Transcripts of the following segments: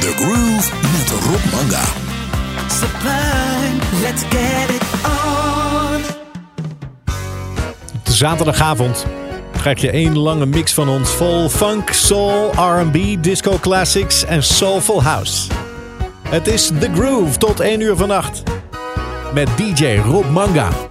The Groove met Rob Manga. Let's get it on. De zaterdagavond krijg je één lange mix van ons vol funk, soul, R&B, disco classics en soulful house. Het is The Groove tot 1 uur vannacht met DJ Rob Manga.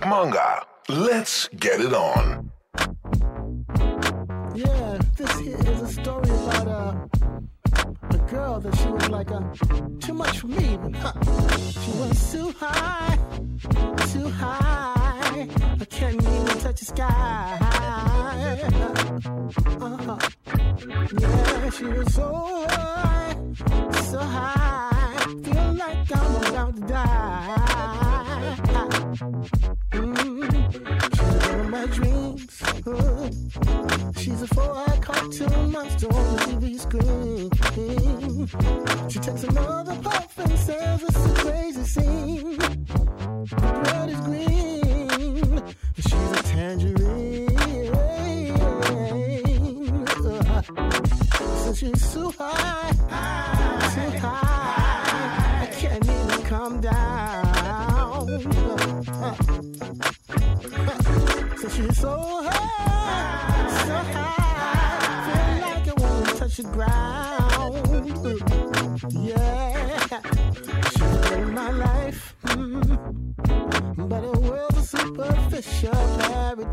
Manga. Let's get it on. Yeah, this here is a story about a girl that she was like a too much for me, but huh, she was too high, too high. I can't even touch the sky. Uh-huh. Yeah, she was so high, so high. Feel like I'm about to die. She's one of my dreams. She's a four-eyed cartoon monster on the TV screen. She takes another puff and says it's a crazy scene. The blood is green. But she's a tangerine. Uh, so she's too high, too So she's so high, so high. Feel like I wanna touch the ground. Yeah, she's in my life. Mm. But it was of superficial paradise.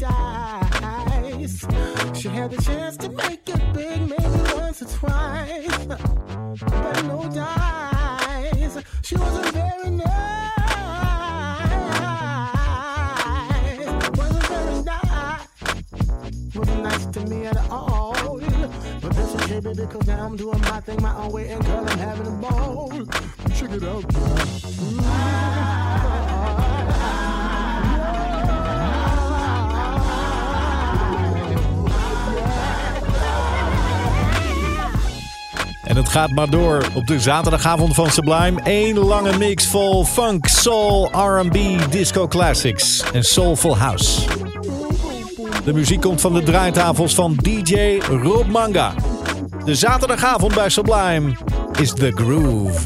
She had the chance to make it big, maybe once or twice. But no dice. She wasn't very nice. Nice to me at all. But that's okay, baby, cause now I'm doing my thing my own way. And girl, I'm having a ball. Check it out, girl. En het gaat maar door op de zaterdagavond van Sublime. Eén lange mix vol funk, soul, R&B, disco classics en soulful house. De muziek komt van de draaitafels van DJ Rob Manga. De zaterdagavond bij Sublime is The Groove.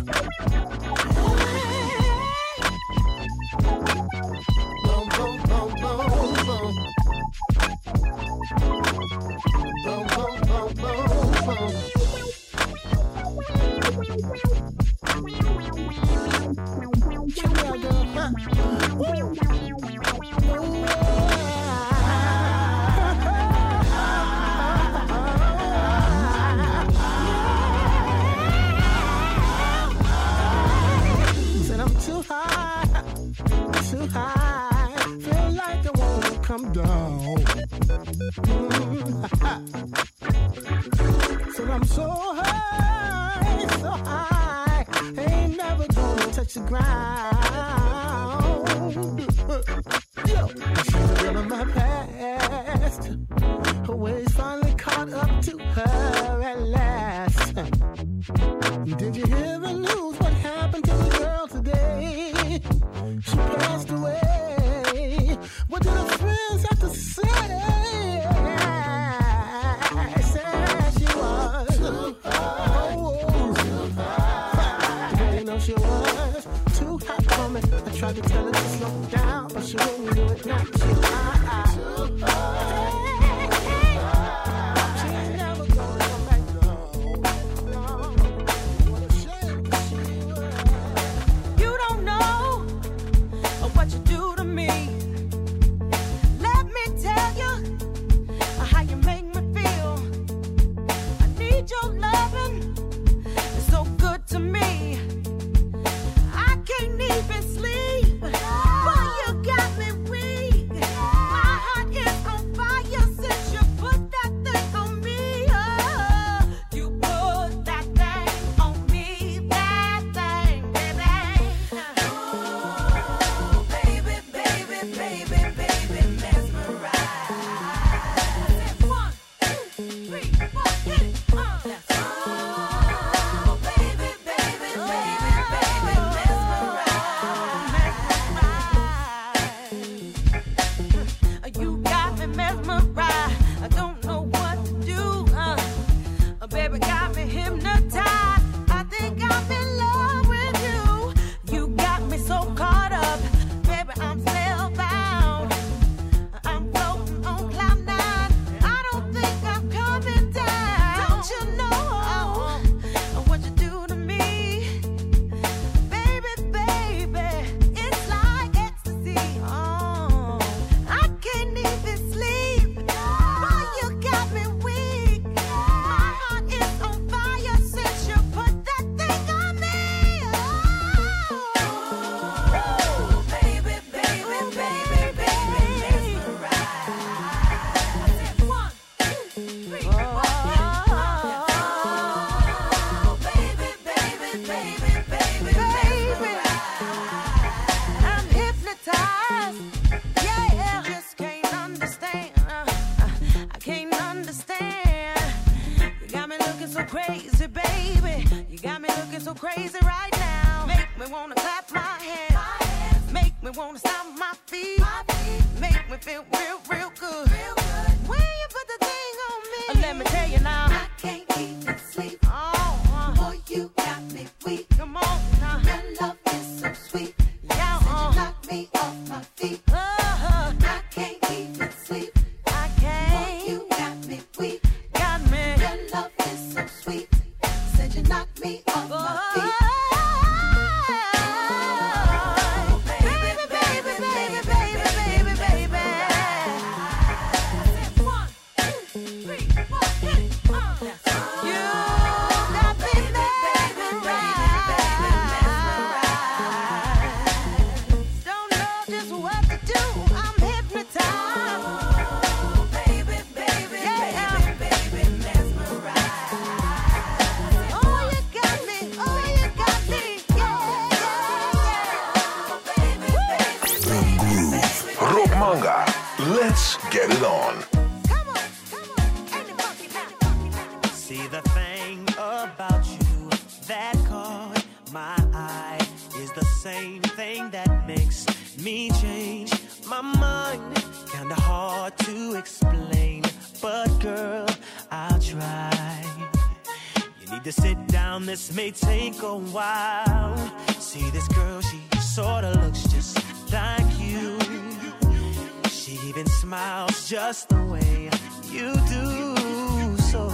the way you do. So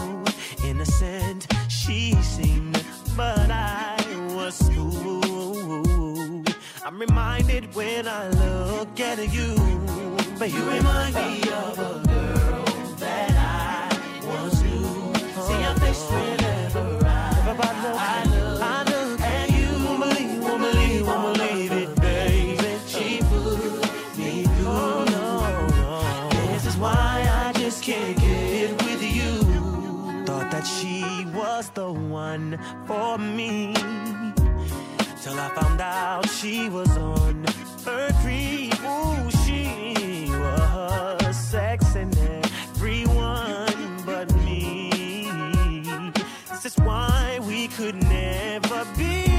innocent she seemed, but I was fooled. I'm reminded when I look at you, but you remind me of a girl that I once knew. See your face whenever I. I was the one for me. Till I found out she was on her creep. Ooh, she was sexing everyone but me. This is why we could never be.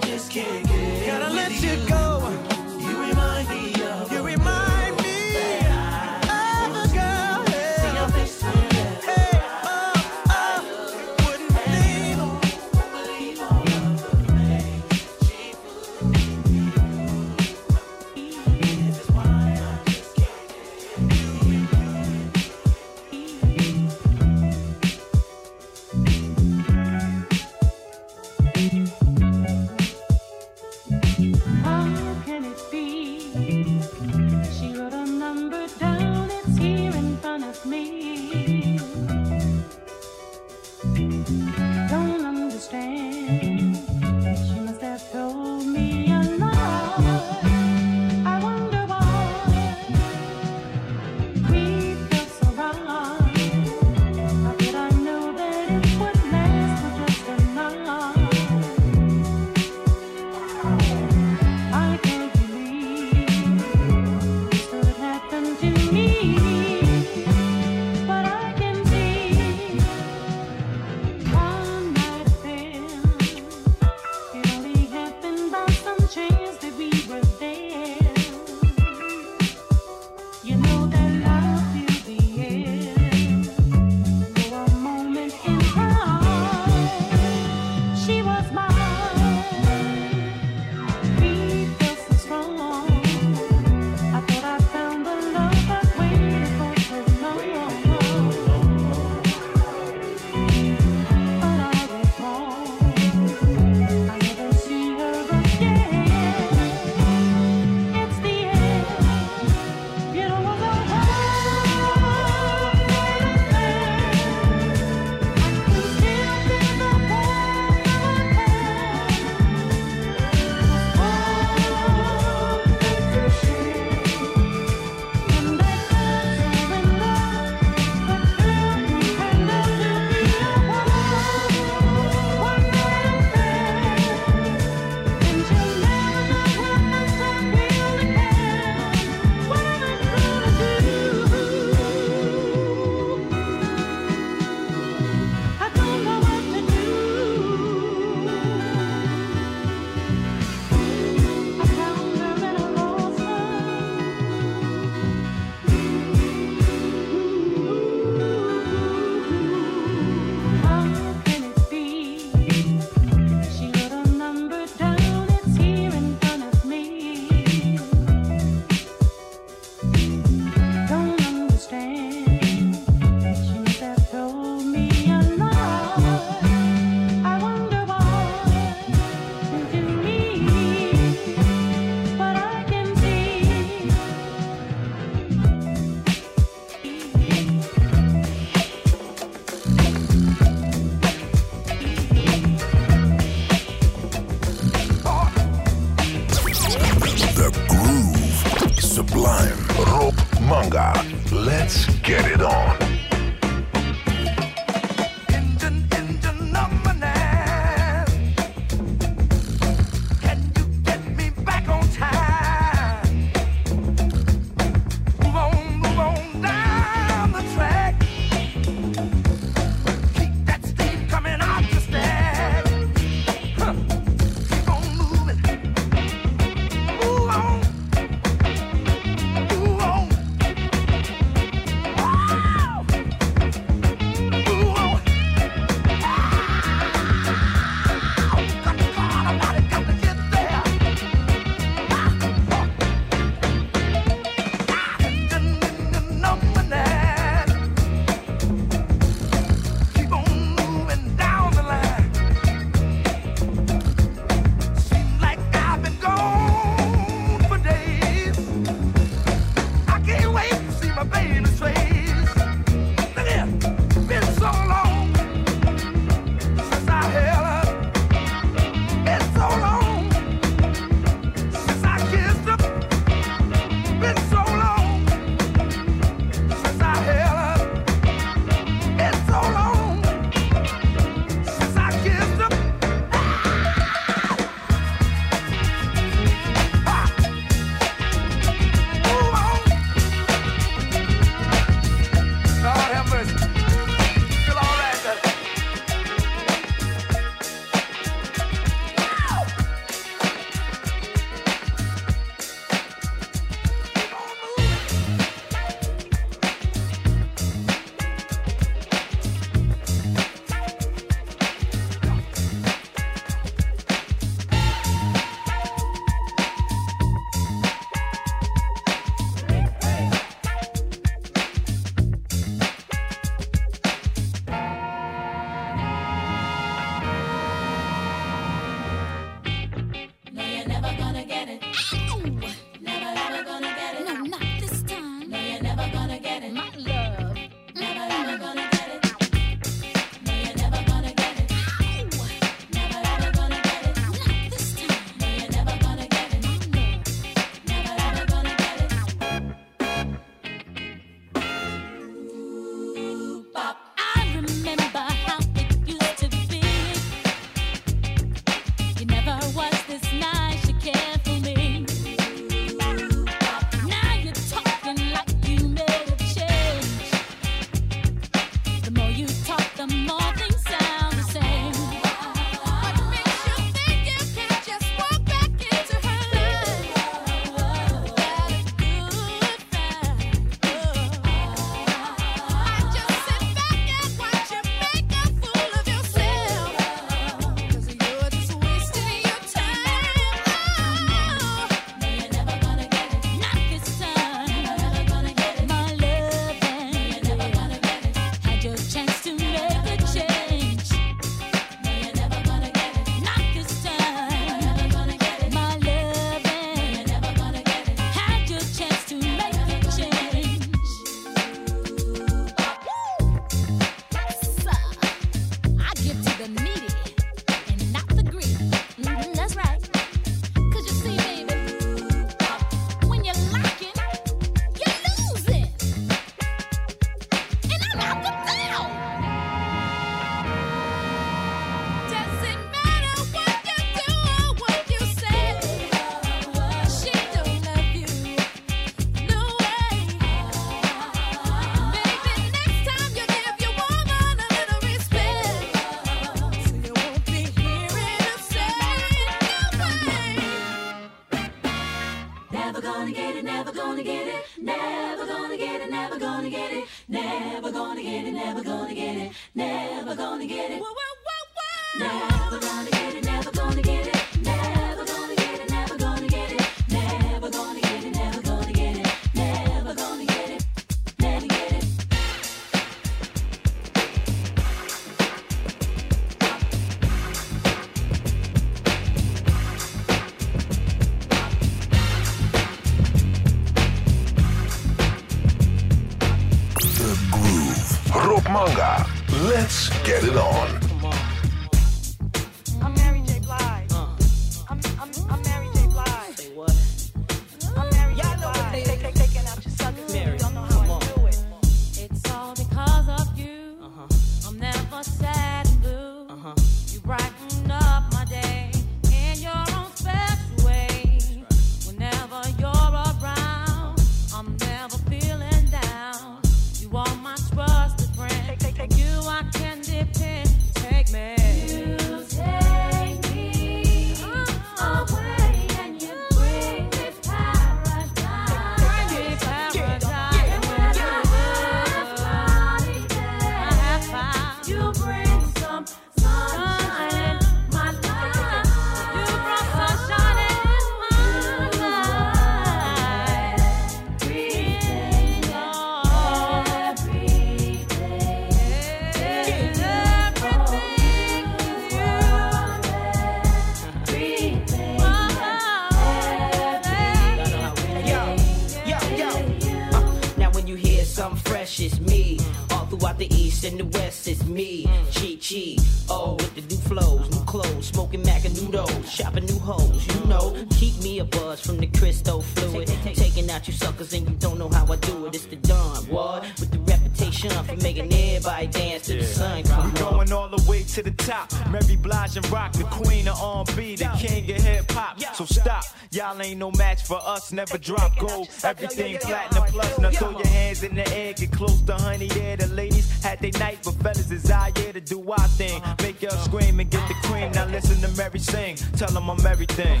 ain't no match for us. Never drop gold. Everything platinum plus. Now throw your hands in the air, get close to honey. Yeah, the ladies had they night, but fellas desire yeah, to do our thing. Make y'all scream and get the cream. Now listen to Mary sing. Tell them I'm everything.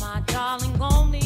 My darling, only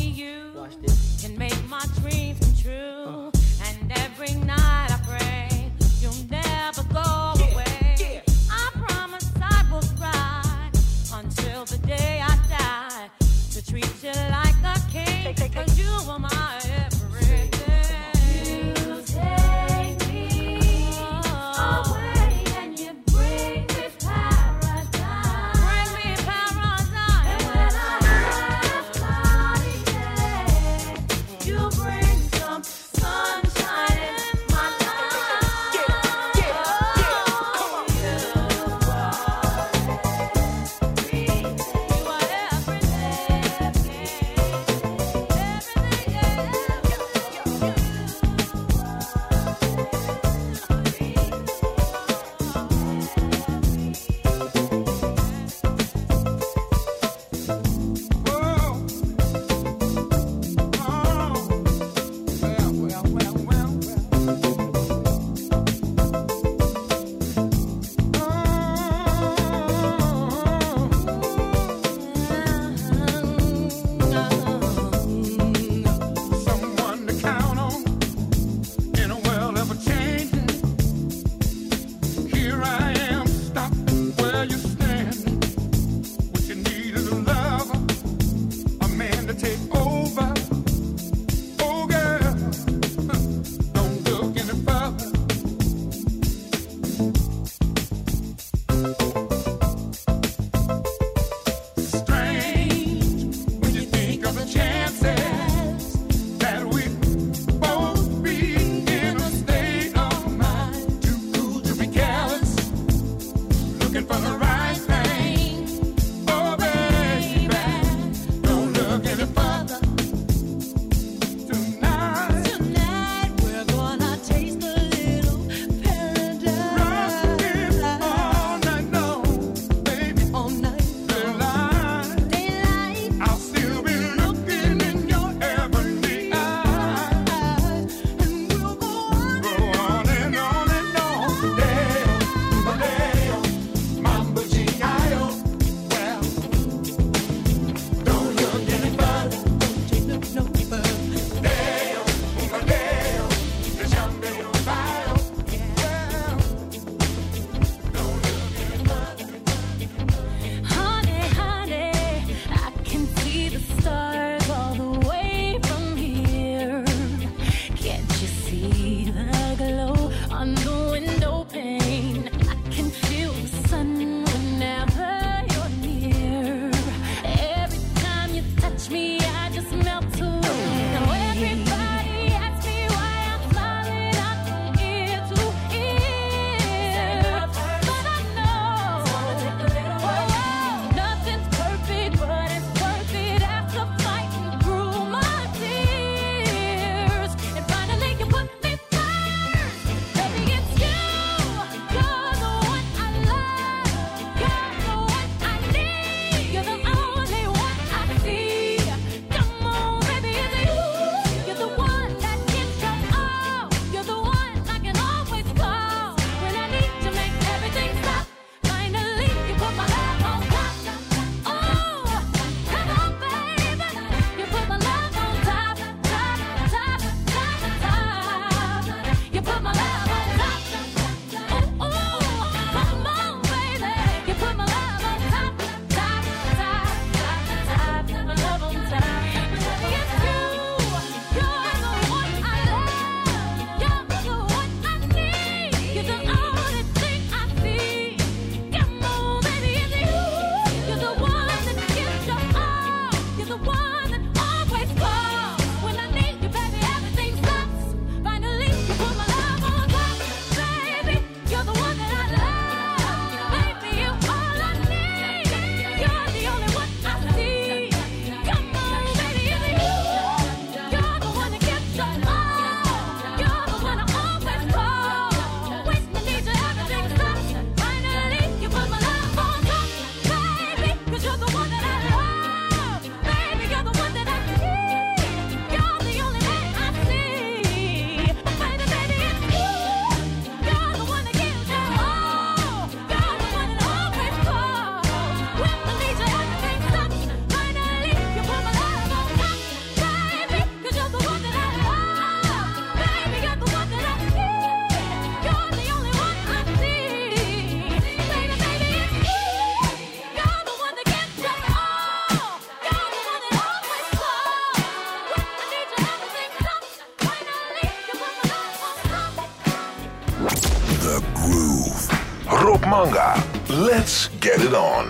get it on.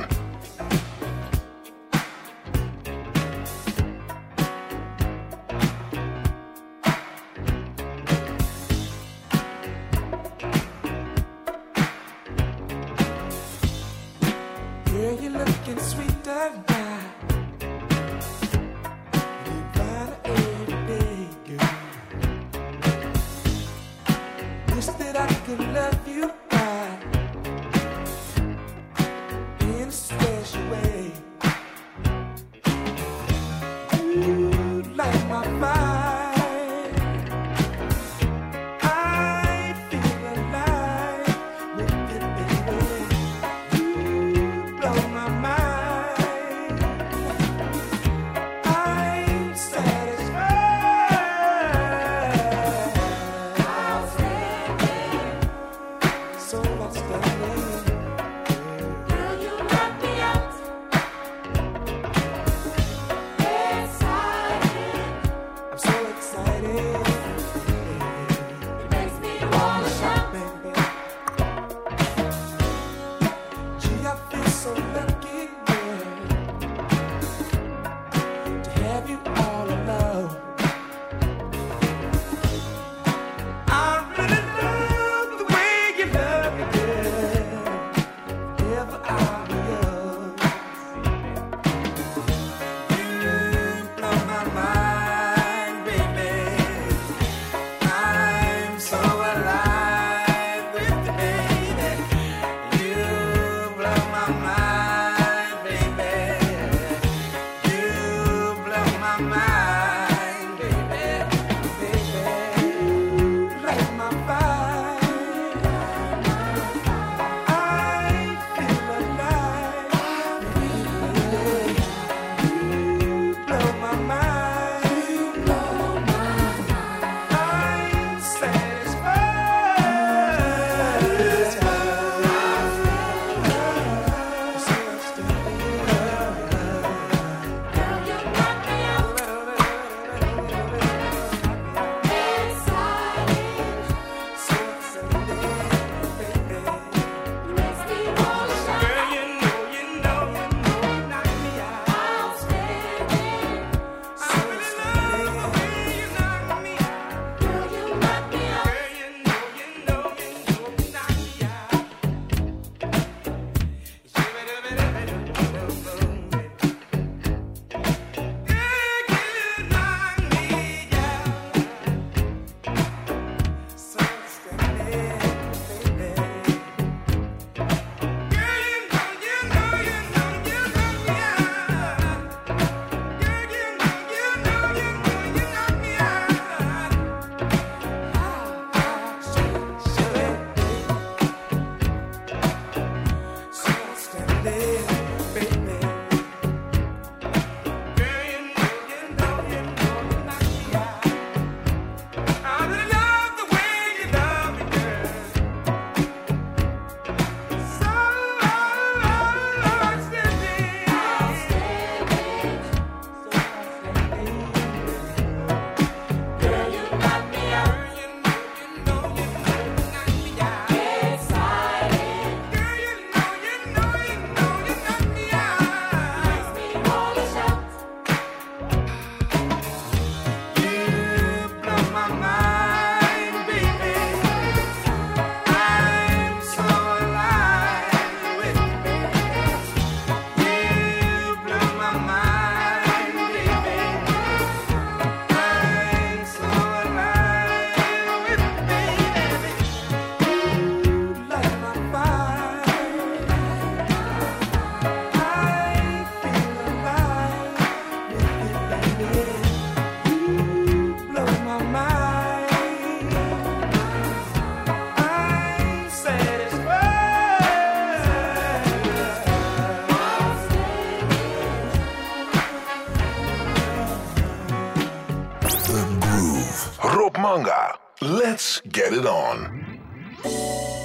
Groove, Rob Manga. Let's get it on.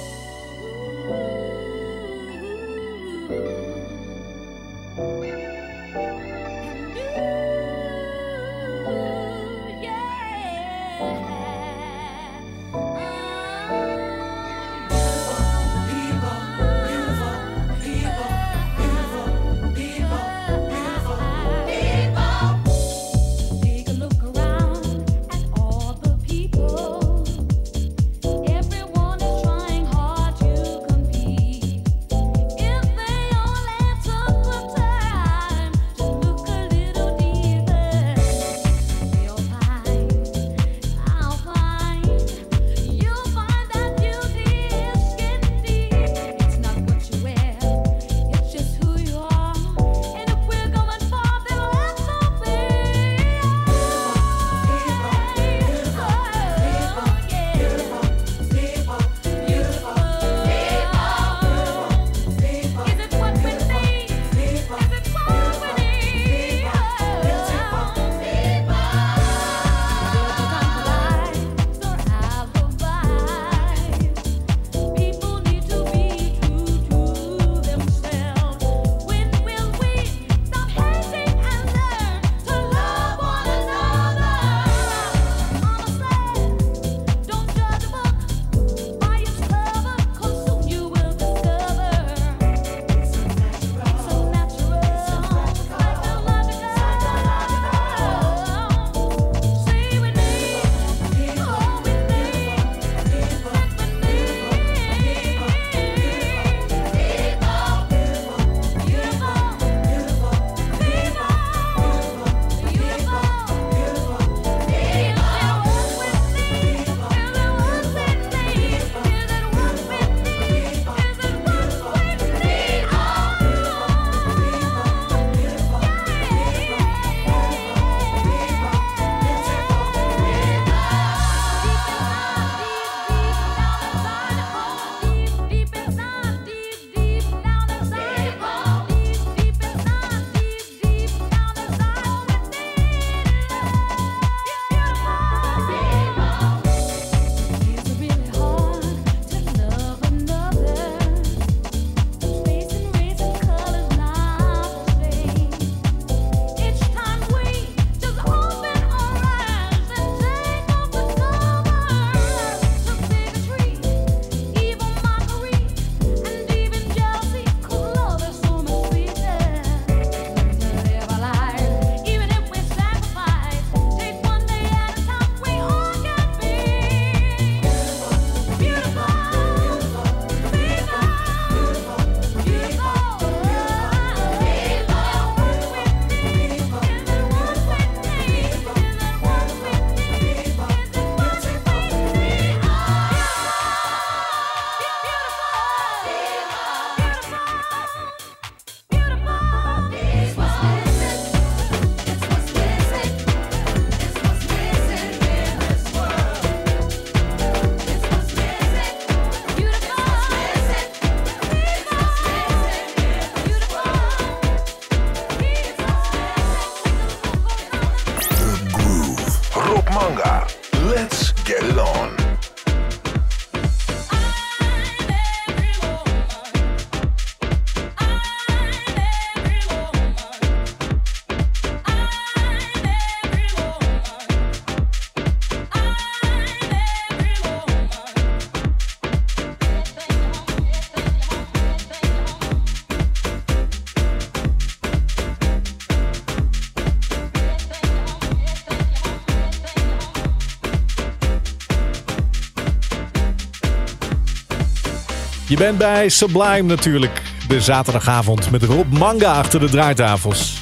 Je bent bij Sublime natuurlijk. De zaterdagavond met Rob Manga achter de draaitafels.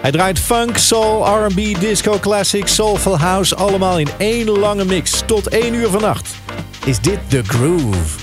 Hij draait funk, soul, R&B, disco, classic, soulful house... allemaal in één lange mix. Tot 1 uur vannacht is dit The Groove.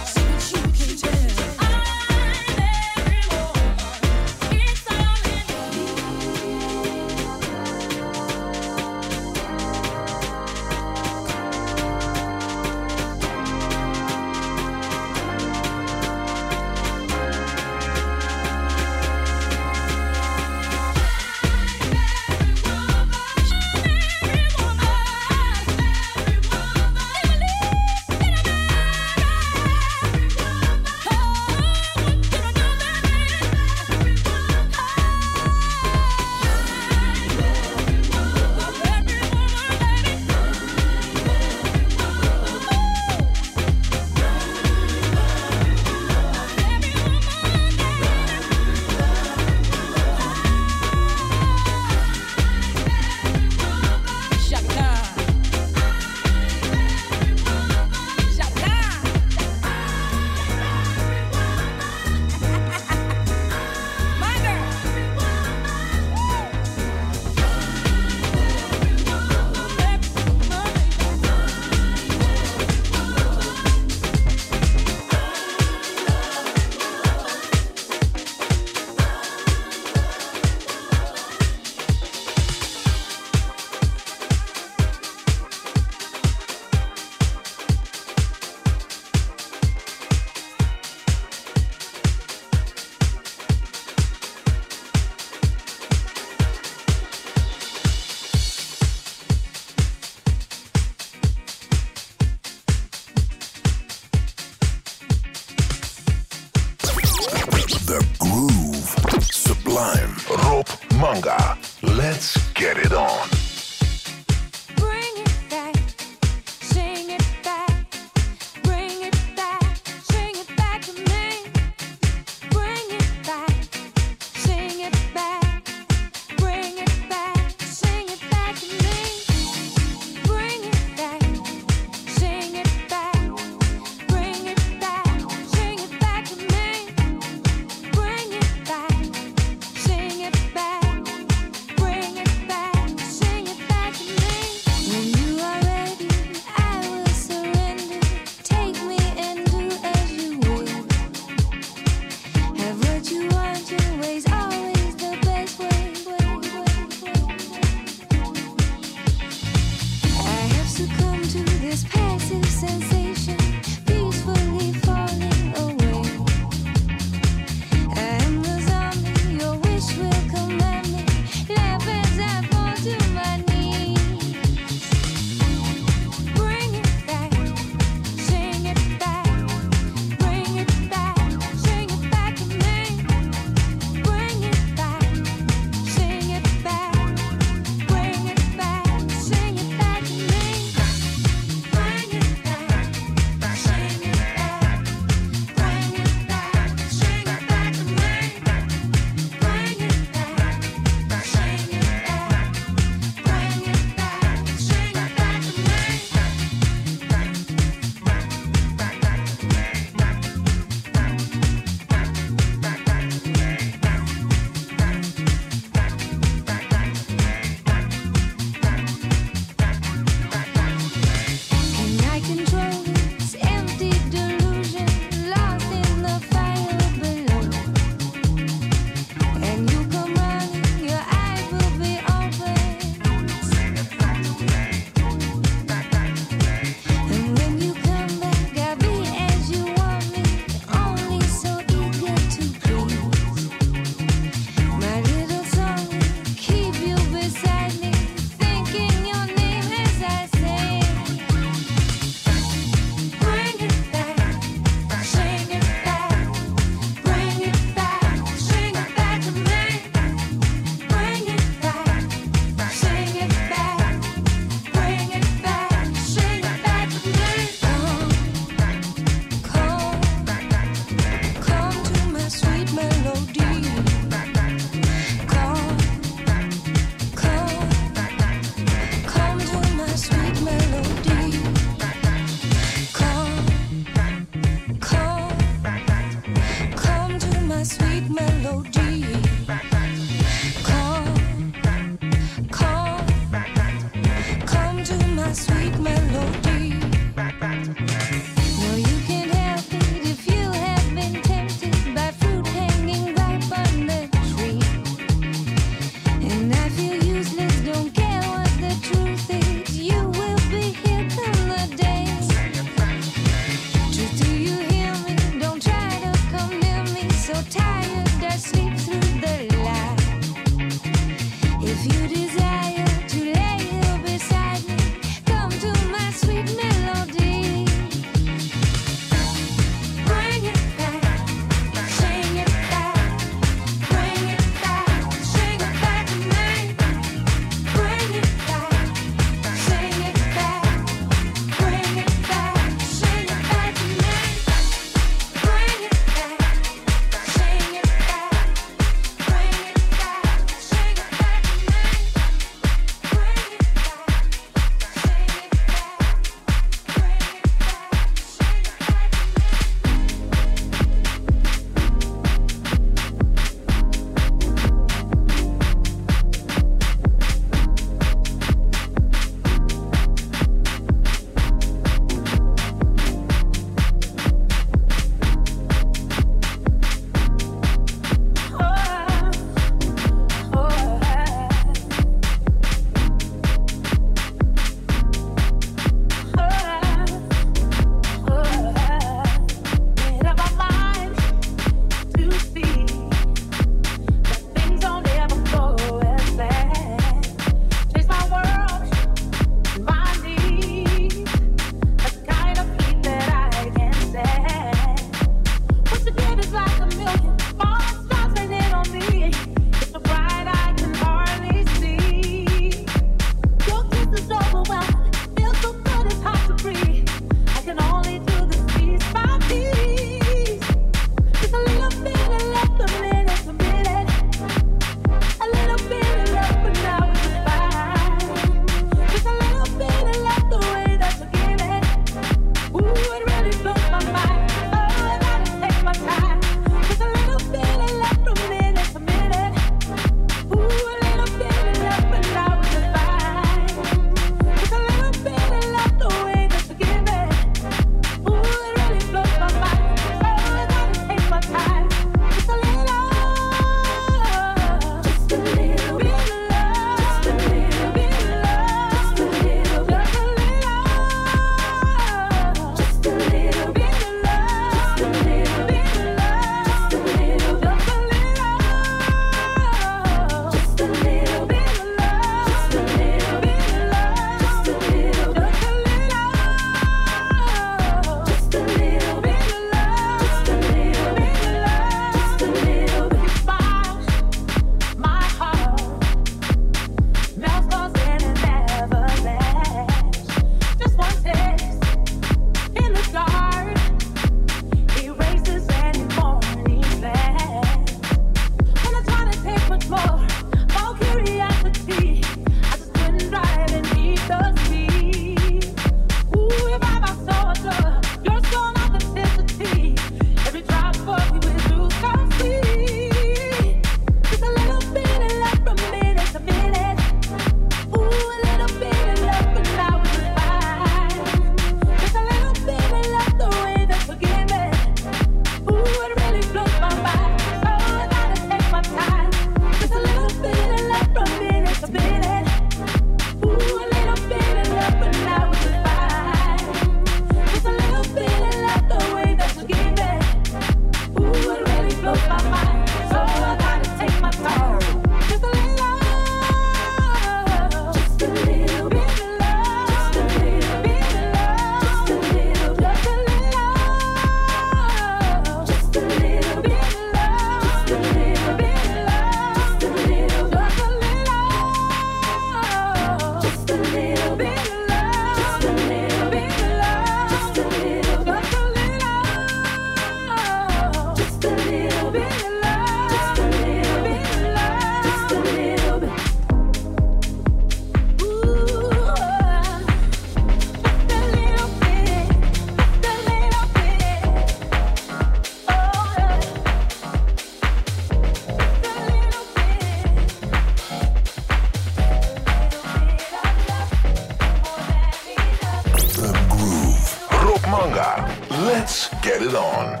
get it on.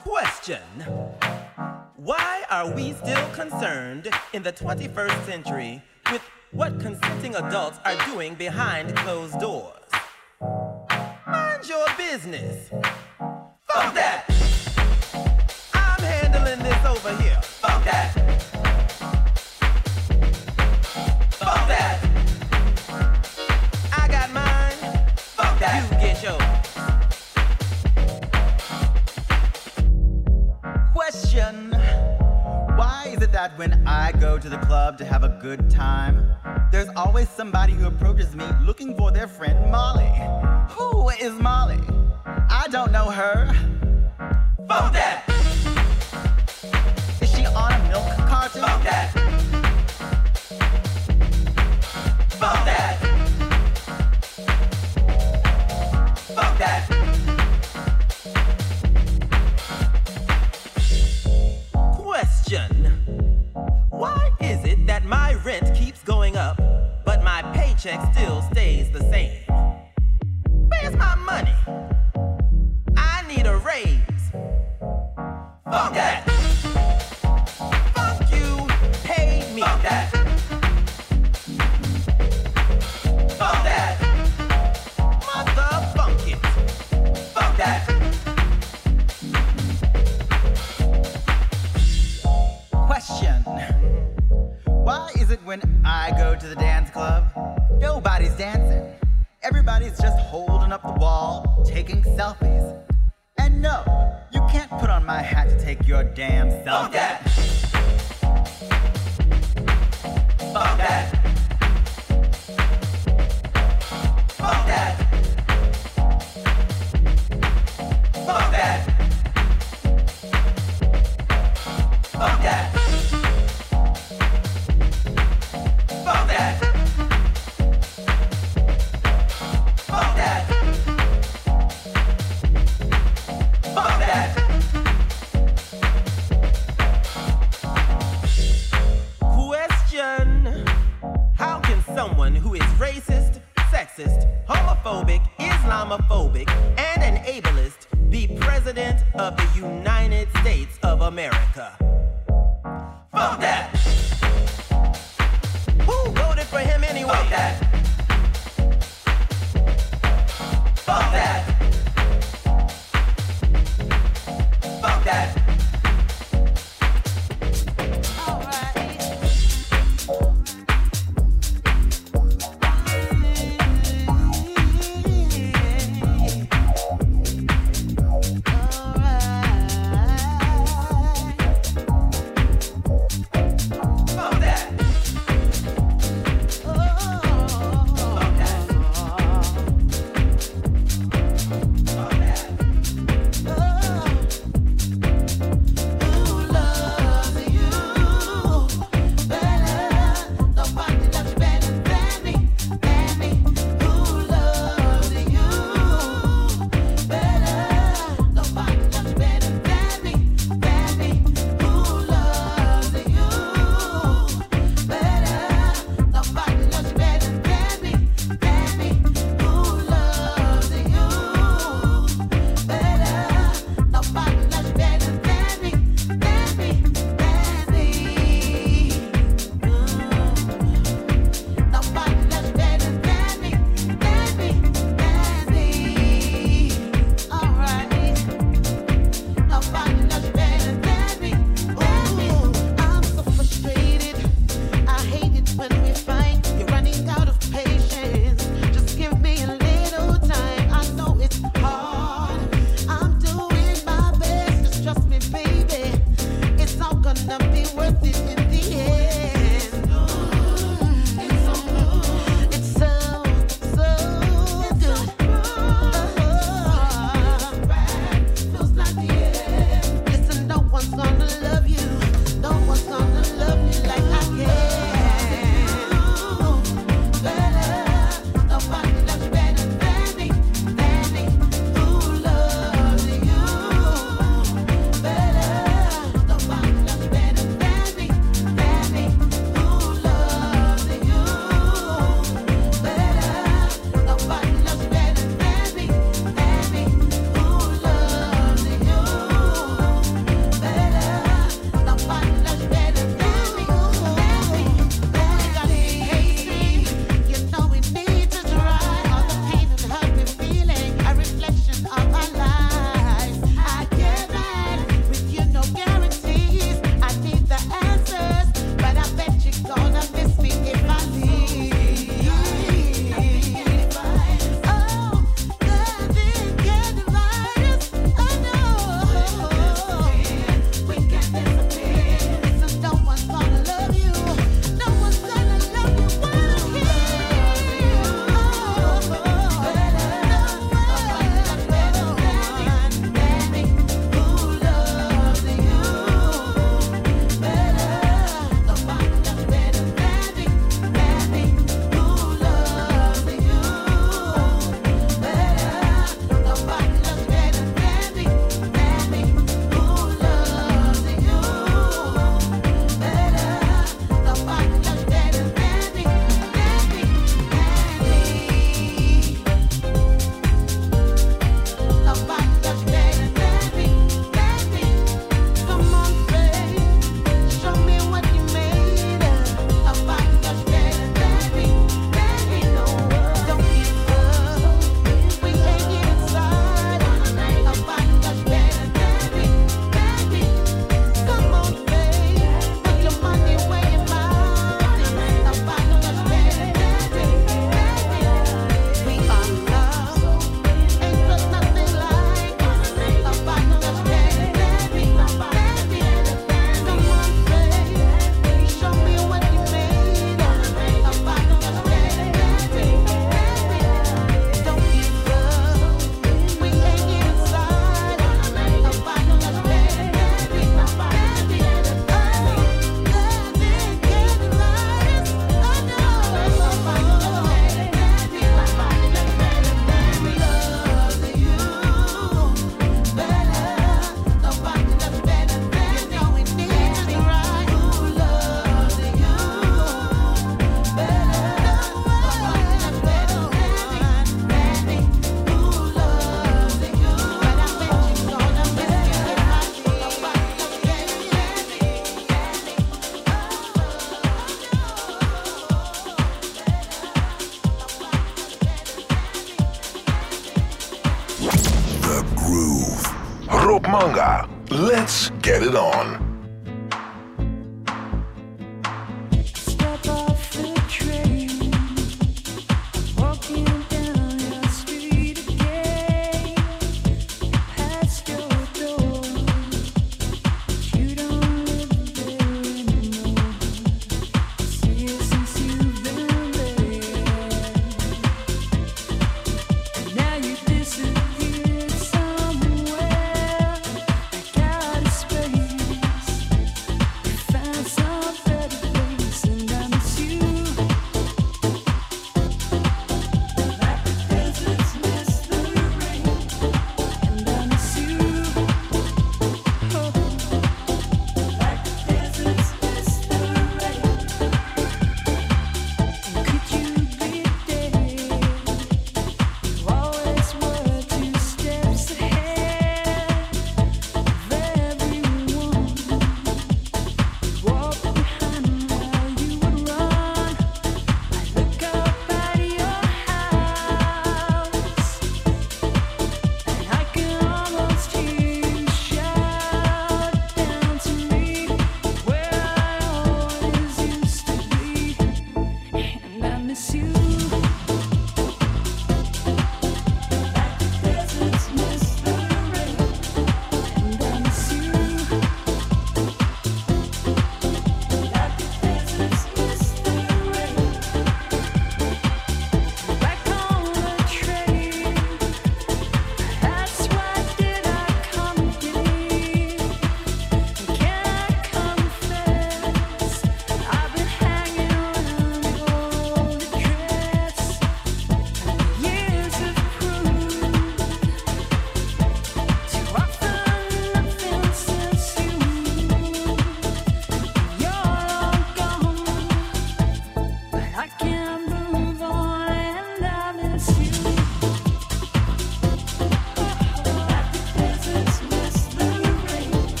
Question Why are we still concerned in the 21st century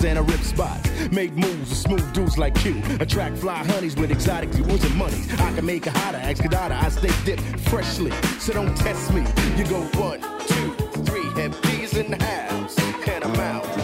holes and a rip spots. Make moves with smooth dudes like you. Attract fly honeys with exotic jewels and money. I can make a hotter, ask I stay dipped freshly. So don't test me. You go one, two, three, and bees in the house. And I'm out.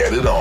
get it on.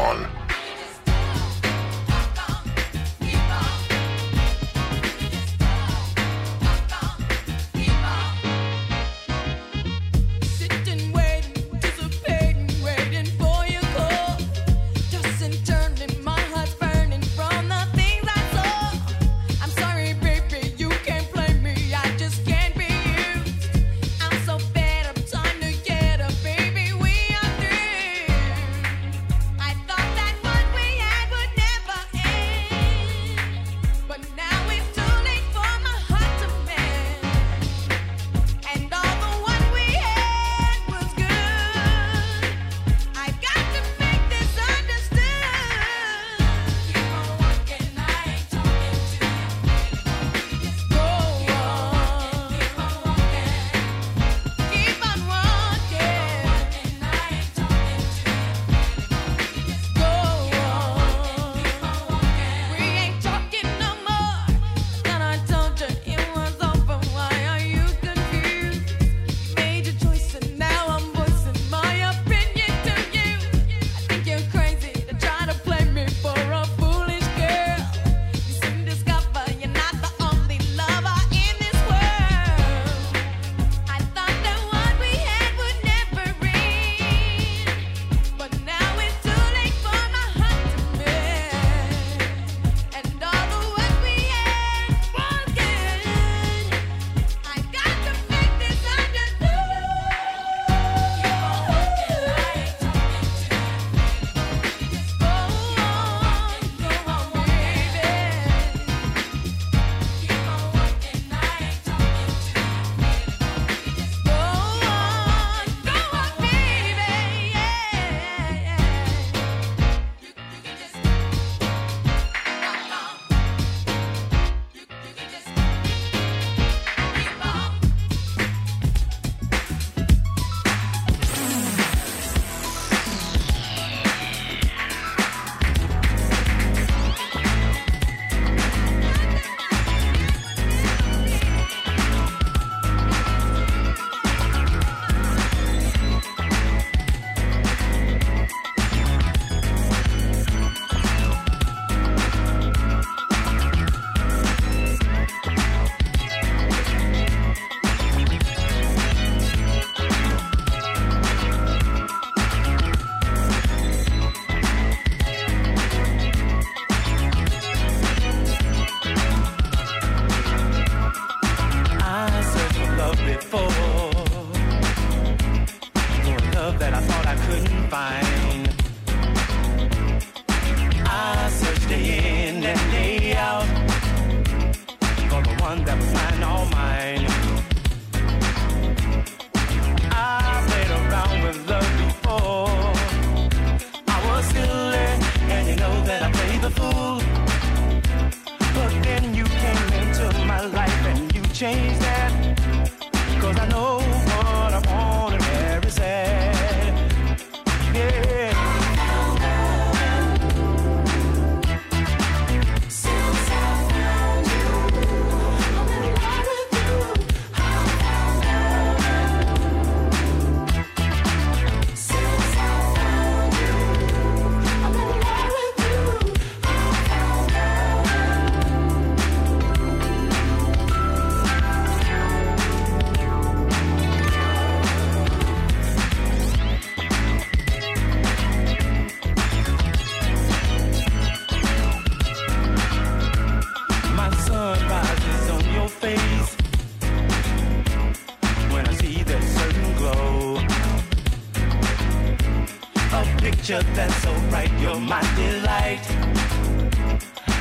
picture that's so right. You're my delight.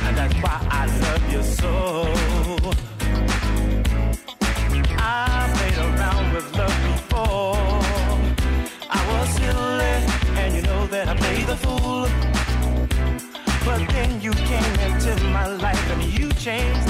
And that's why I love you so. I've played around with love before. I was silly, and you know that I played the fool. But then you came into my life and you changed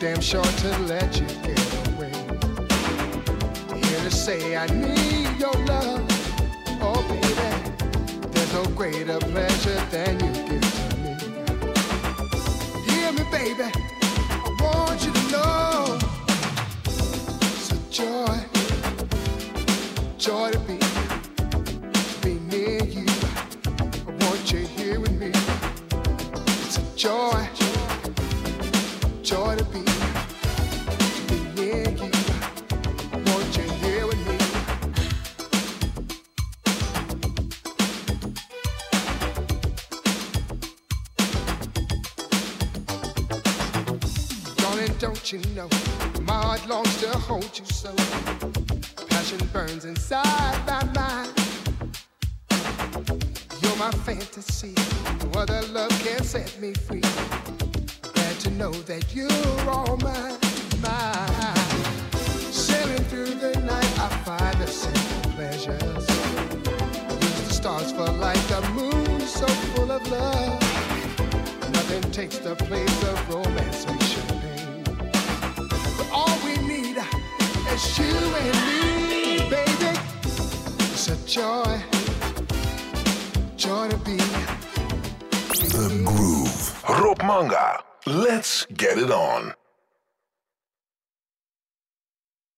damn sure to let you get away. Here to say I need your love, oh baby. There's no greater pleasure than you give to me. Hear me, baby. the place of romance we should. But all we need is you and me, baby. It's a joy, joy to be. The Groove. Rob Manga.